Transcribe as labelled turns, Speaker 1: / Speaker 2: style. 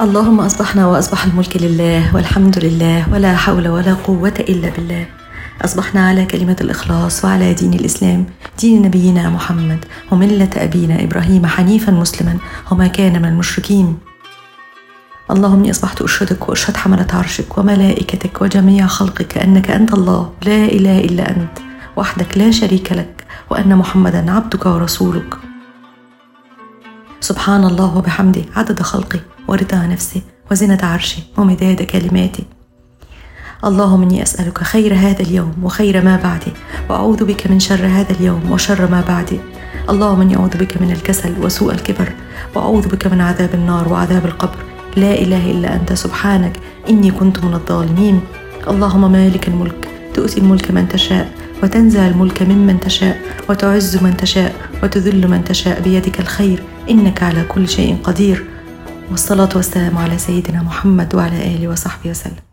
Speaker 1: اللهم أصبحنا وأصبح الملك لله والحمد لله ولا حول ولا قوة إلا بالله. أصبحنا على كلمة الإخلاص وعلى دين الإسلام. دين نبينا محمد وملة أبينا إبراهيم حنيفا مسلما وما كان من المشركين. اللهم إني أصبحت أشهدك وأشهد حملة عرشك وملائكتك وجميع خلقك أنك أنت الله. لا إله إلا أنت. وحدك لا شريك لك. وأن محمدا عبدك ورسولك. سبحان الله وبحمده عدد خلقه ورضا نفسه وزنة عرشه ومداد كلماته اللهم إني أسألك خير هذا اليوم وخير ما بعده وأعوذ بك من شر هذا اليوم وشر ما بعده اللهم إني أعوذ بك من الكسل وسوء الكبر وأعوذ بك من عذاب النار وعذاب القبر. لا إله إلا أنت سبحانك إني كنت من الظالمين. اللهم مالك الملك تؤتي الملك من تشاء وتنزع الملك ممن تشاء وتعز من تشاء وتذل من تشاء بيدك الخير. إنك على كل شيء قدير والصلاة والسلام على سيدنا محمد وعلى آله وصحبه وسلم.